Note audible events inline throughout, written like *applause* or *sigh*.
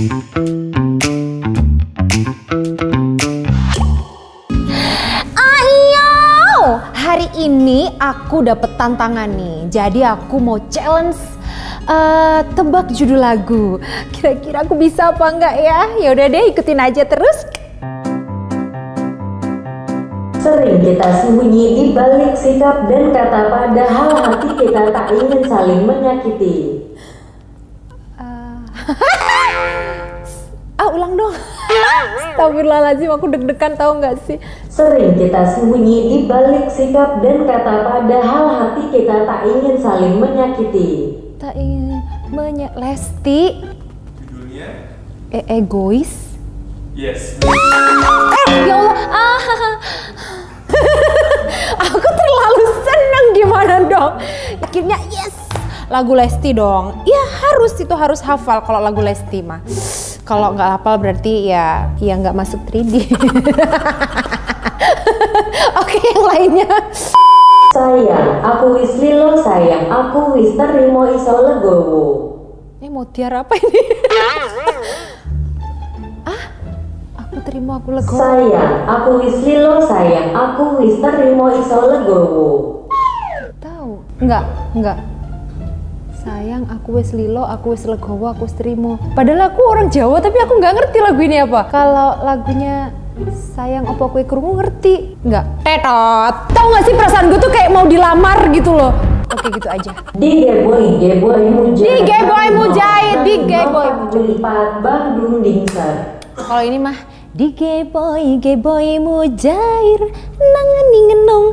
Ayo, hari ini aku dapet tantangan nih. Jadi aku mau challenge eh, tebak judul lagu. Kira-kira aku bisa apa enggak ya? Ya udah deh, ikutin aja terus. Sering kita sembunyi di balik sikap dan kata padahal hati kita tak ingin saling menyakiti. Ah, ulang dong. Astagfirullahaladzim, aku deg-degan tahu nggak sih? Sering kita sembunyi di balik sikap dan kata padahal hati kita tak ingin saling menyakiti. Tak ingin menye... Lesti, Judulnya e egois. Yes. Eh, ya Allah. Ah. *laughs* aku terlalu senang gimana dong? Akhirnya yes. Lagu Lesti dong. Ya harus itu harus hafal kalau lagu Lesti mah. Kalau nggak hafal berarti ya ya nggak masuk 3D. *laughs* Oke yang lainnya. Sayang, aku wis lilo sayang, aku wis terimo iso legowo. Ini mau tiar apa ini? *laughs* ah, aku terima aku lego. Sayang, aku wis lilo sayang, aku wis terimo iso legowo. Tahu? Enggak, enggak. Sayang, aku wis lilo, aku wis legowo, aku wis terima. Padahal aku orang Jawa tapi aku nggak ngerti lagu ini apa. Kalau lagunya sayang apa kue kerungu ngerti? Enggak. Tetot. Tahu nggak sih perasaan gue tuh kayak mau dilamar gitu loh. Oke gitu aja. Di geboy, geboy mujahid. Di geboy mujahid, di geboy Lipat Bandung dingsar. Kalau ini mah di geboy geboy mujair nangan ngenong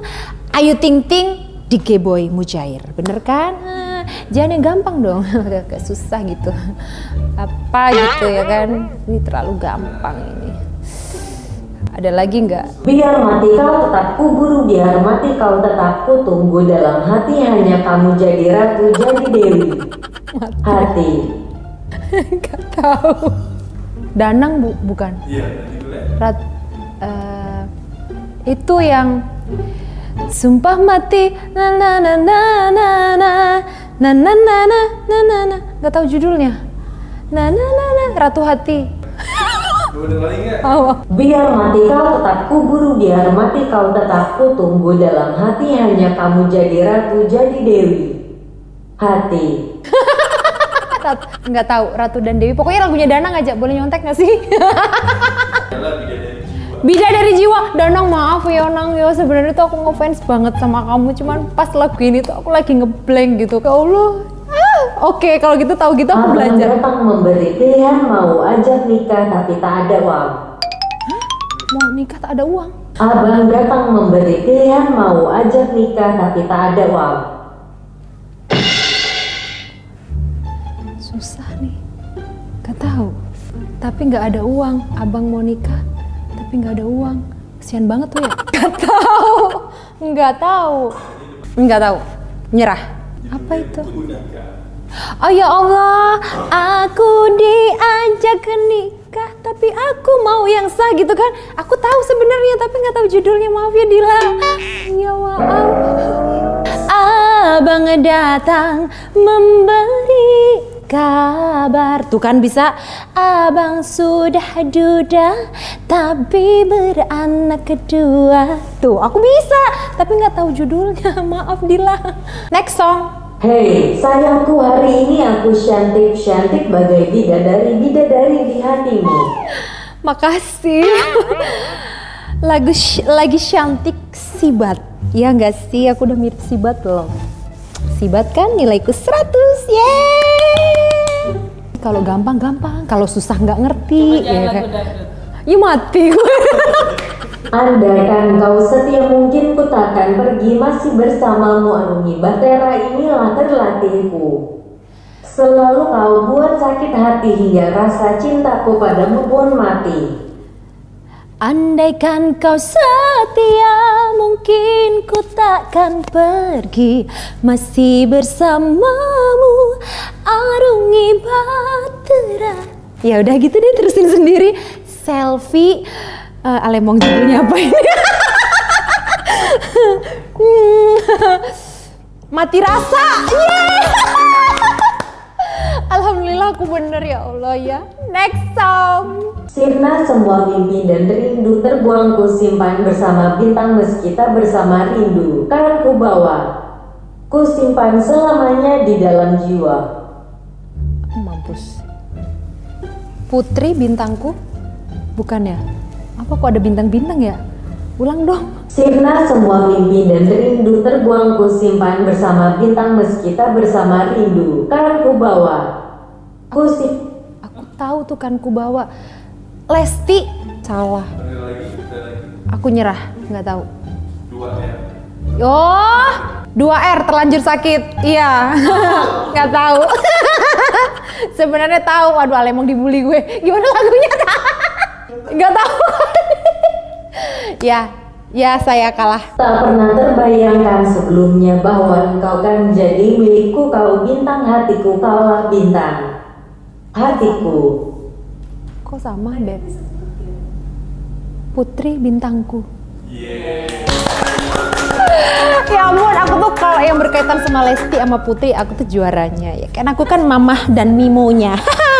ayu ting ting di geboy mujair bener kan jangan yang gampang dong. *laughs* Agak susah gitu. Apa gitu ya kan? Ini terlalu gampang ini. Ada lagi nggak? Biar mati kau tetap kuburu, biar mati kau tetap kutunggu. Dalam hati hanya kamu jadi ratu, jadi dewi. Hati. *laughs* nggak tahu. Danang bu bukan? Iya. Rat, eh, itu yang sumpah mati na na na na na na na na na na na na na. Nggak tahu judulnya. Na na na na. Ratu hati. Oh, Biar mati kau tetap kuburu, biar mati kau tetap kutunggu. Dalam hati hanya kamu jadi ratu, jadi dewi. Hati. Nggak tahu. Ratu dan dewi. Pokoknya lagunya danang aja. Boleh nyontek nggak sih. Bida dari jiwa. Danang maaf ya Nang. Ya sebenarnya tuh aku ngefans banget sama kamu. Cuman pas lagu ini tuh aku lagi ngeblank gitu. Ya Allah. Ah, oke kalau gitu tahu gitu aku Abang belajar. datang memberi pilihan mau ajak nikah tapi tak ada uang. mau nikah tak ada uang? Abang datang memberi pilihan mau ajak nikah tapi tak ada uang. susah nih. Gak tahu. Tapi nggak ada uang. Abang mau nikah tapi nggak ada uang kesian banget tuh ya *laughs* nggak tahu nggak tahu nggak tahu nyerah apa itu Oh ya Allah, aku diajak ke nikah, tapi aku mau yang sah gitu kan? Aku tahu sebenarnya, tapi nggak tahu judulnya. Maaf ya Dila. Ya maaf. Abang datang memberi kabar. Tuh kan bisa. Abang sudah duda, tapi beranak kedua. Tuh, aku bisa, tapi nggak tahu judulnya. *laughs* Maaf Dila. Next song. Hei, sayangku hari ini aku cantik-cantik bagai bidadari-bidadari di hatimu. *laughs* Makasih. *laughs* Lagu sh- lagi cantik Sibat. Ya nggak sih? Aku udah mirip Sibat belum? Sibat kan nilaiku 100. Yeay! Kalau gampang gampang, kalau susah nggak ngerti. ya kan? Ya mati gue. Andaikan kau setia mungkin ku takkan pergi masih bersamamu arungi bahtera inilah terlatihku. Selalu kau buat sakit hati hingga rasa cintaku padamu pun mati. Andaikan kau setia, mungkin ku takkan pergi Masih bersamamu, arungi bahtera Ya udah gitu deh, terusin sendiri Selfie, eh, Alemong judulnya apa ini? *laughs* Mati rasa! *laughs* Alhamdulillah aku bener ya Allah ya. Next song. Sirna semua mimpi dan rindu terbuang ku simpan bersama bintang meski tak bersama rindu Kan ku bawa Ku simpan selamanya di dalam jiwa Mampus. Putri bintangku? Bukan ya? Apa kok ada bintang-bintang ya? Ulang dong. Sirna semua mimpi dan rindu terbuang ku simpan bersama bintang meski tak bersama rindu Kan ku bawa Ku sim Aku tahu tuh kan ku bawa. Lesti. Salah. Aku nyerah. Nggak tahu. Dua ya. Oh, 2R terlanjur sakit. Iya. *laughs* Nggak tahu. *laughs* Sebenarnya tahu. Waduh, Ale emang dibully gue. Gimana lagunya? *laughs* Nggak tahu. *laughs* ya, ya saya kalah. Tak pernah terbayangkan sebelumnya bahwa engkau kan jadi milikku Kau bintang hatiku, kaulah bintang Hatiku Kok sama, Beb? Putri bintangku. *laughs* Ya ampun, aku tuh kalau yang berkaitan sama Lesti sama Putri, aku tuh juaranya ya. Kan aku kan mamah dan mimonya.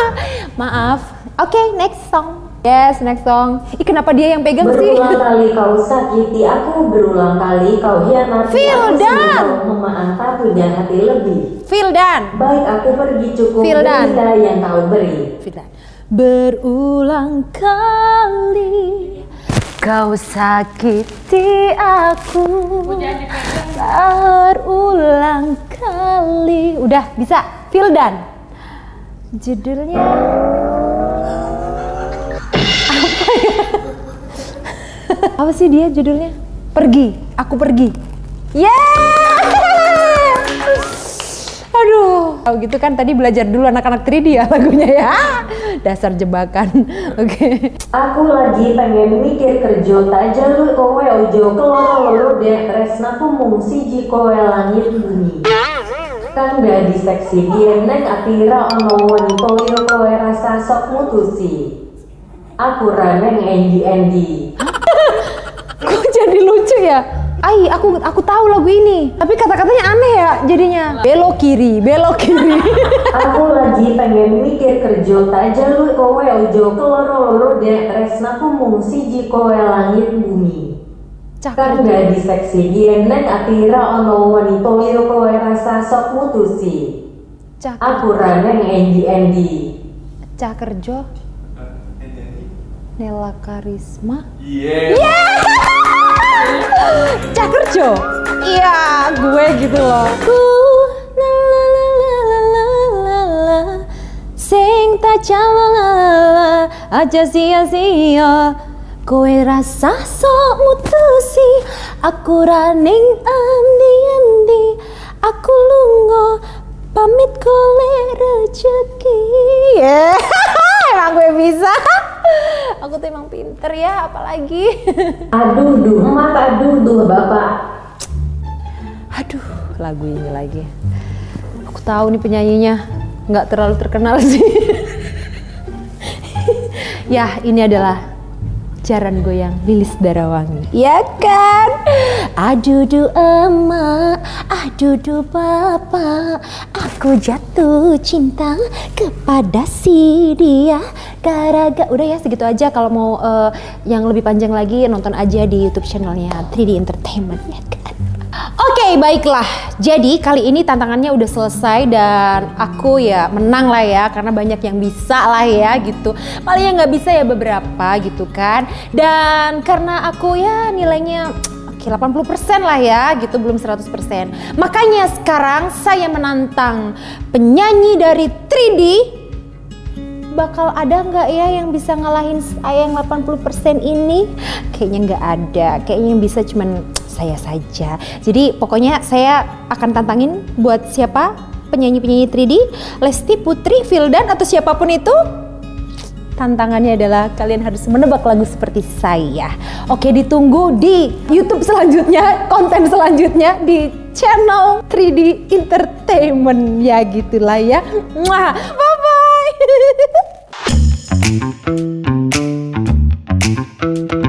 *laughs* Maaf. Oke, next song. Yes, next song. Ih, kenapa dia yang pegang sih? Berulang kali kau sakiti aku, berulang kali kau hianati Feel aku dan- Sehingga kau memaaf tak punya hati lebih Fildan. Baik aku pergi cukup Feel dan- yang kau beri Fildan. Berulang kali kau sakiti aku. Berulang kali. Udah bisa. Fildan. Judulnya apa ya? apa sih dia judulnya? Pergi. Aku pergi. Yeah! Kalau gitu kan tadi belajar dulu anak-anak 3D ya *laughs* lagunya ya. Dasar jebakan. *laughs* Oke. Aku lagi pengen mikir kerja tak jaluk kowe ojo keloro-loro dek tresnaku mung siji kowe langit bumi Kang dadi seksi nek atira ono wanita liya kowe rasa sok mutusi Aku raneng endi-endi *laughs* Kok jadi lucu ya? Ai, aku aku tahu lagu ini. Tapi kata-katanya aneh ya jadinya. Belok kiri, belok kiri. *laughs* Aku lagi pengen mikir kerja tak jaluk kowe ojo keloro-loro dek tresnaku mung siji kowe langit bumi Cakep. dadi seksi biyen nek atira ono wanita kowe rasa sok mutusi Cak, Aku raneng endi-endi Cak Kerjo, Nela Karisma. Iya. Cak Kerjo. Iya, gue gitu loh. Ku la la la la la la la sing ta calala aja sia-sia kowe rasa sok mutusi aku raning andi-andi aku lungo pamit golek rezeki yeah. *laughs* emang gue bisa aku tuh emang pinter ya apalagi Aduh duh emak aduh duh bapak Aduh, lagu ini lagi. Aku tahu nih penyanyinya nggak terlalu terkenal sih. *laughs* ya, ini adalah Jaran Goyang Lilis Darawangi. Ya kan? Aduh du emak, aduh du bapak, aku jatuh cinta kepada si dia. Gara-gara udah ya segitu aja. Kalau mau eh, yang lebih panjang lagi nonton aja di YouTube channelnya 3D Entertainment ya kan. Oke, baiklah. Jadi kali ini tantangannya udah selesai dan aku ya menang lah ya karena banyak yang bisa lah ya gitu. Paling yang nggak bisa ya beberapa gitu kan. Dan karena aku ya nilainya oke 80% lah ya gitu belum 100%. Makanya sekarang saya menantang penyanyi dari 3D bakal ada nggak ya yang bisa ngalahin saya yang 80% ini? Kayaknya nggak ada. Kayaknya yang bisa cuman saya saja. Jadi pokoknya saya akan tantangin buat siapa penyanyi-penyanyi 3D, Lesti, Putri, Vildan atau siapa pun itu tantangannya adalah kalian harus menebak lagu seperti saya. Oke, ditunggu di YouTube selanjutnya, konten selanjutnya di channel 3D Entertainment ya gitulah ya. Mwah, bye bye. *laughs*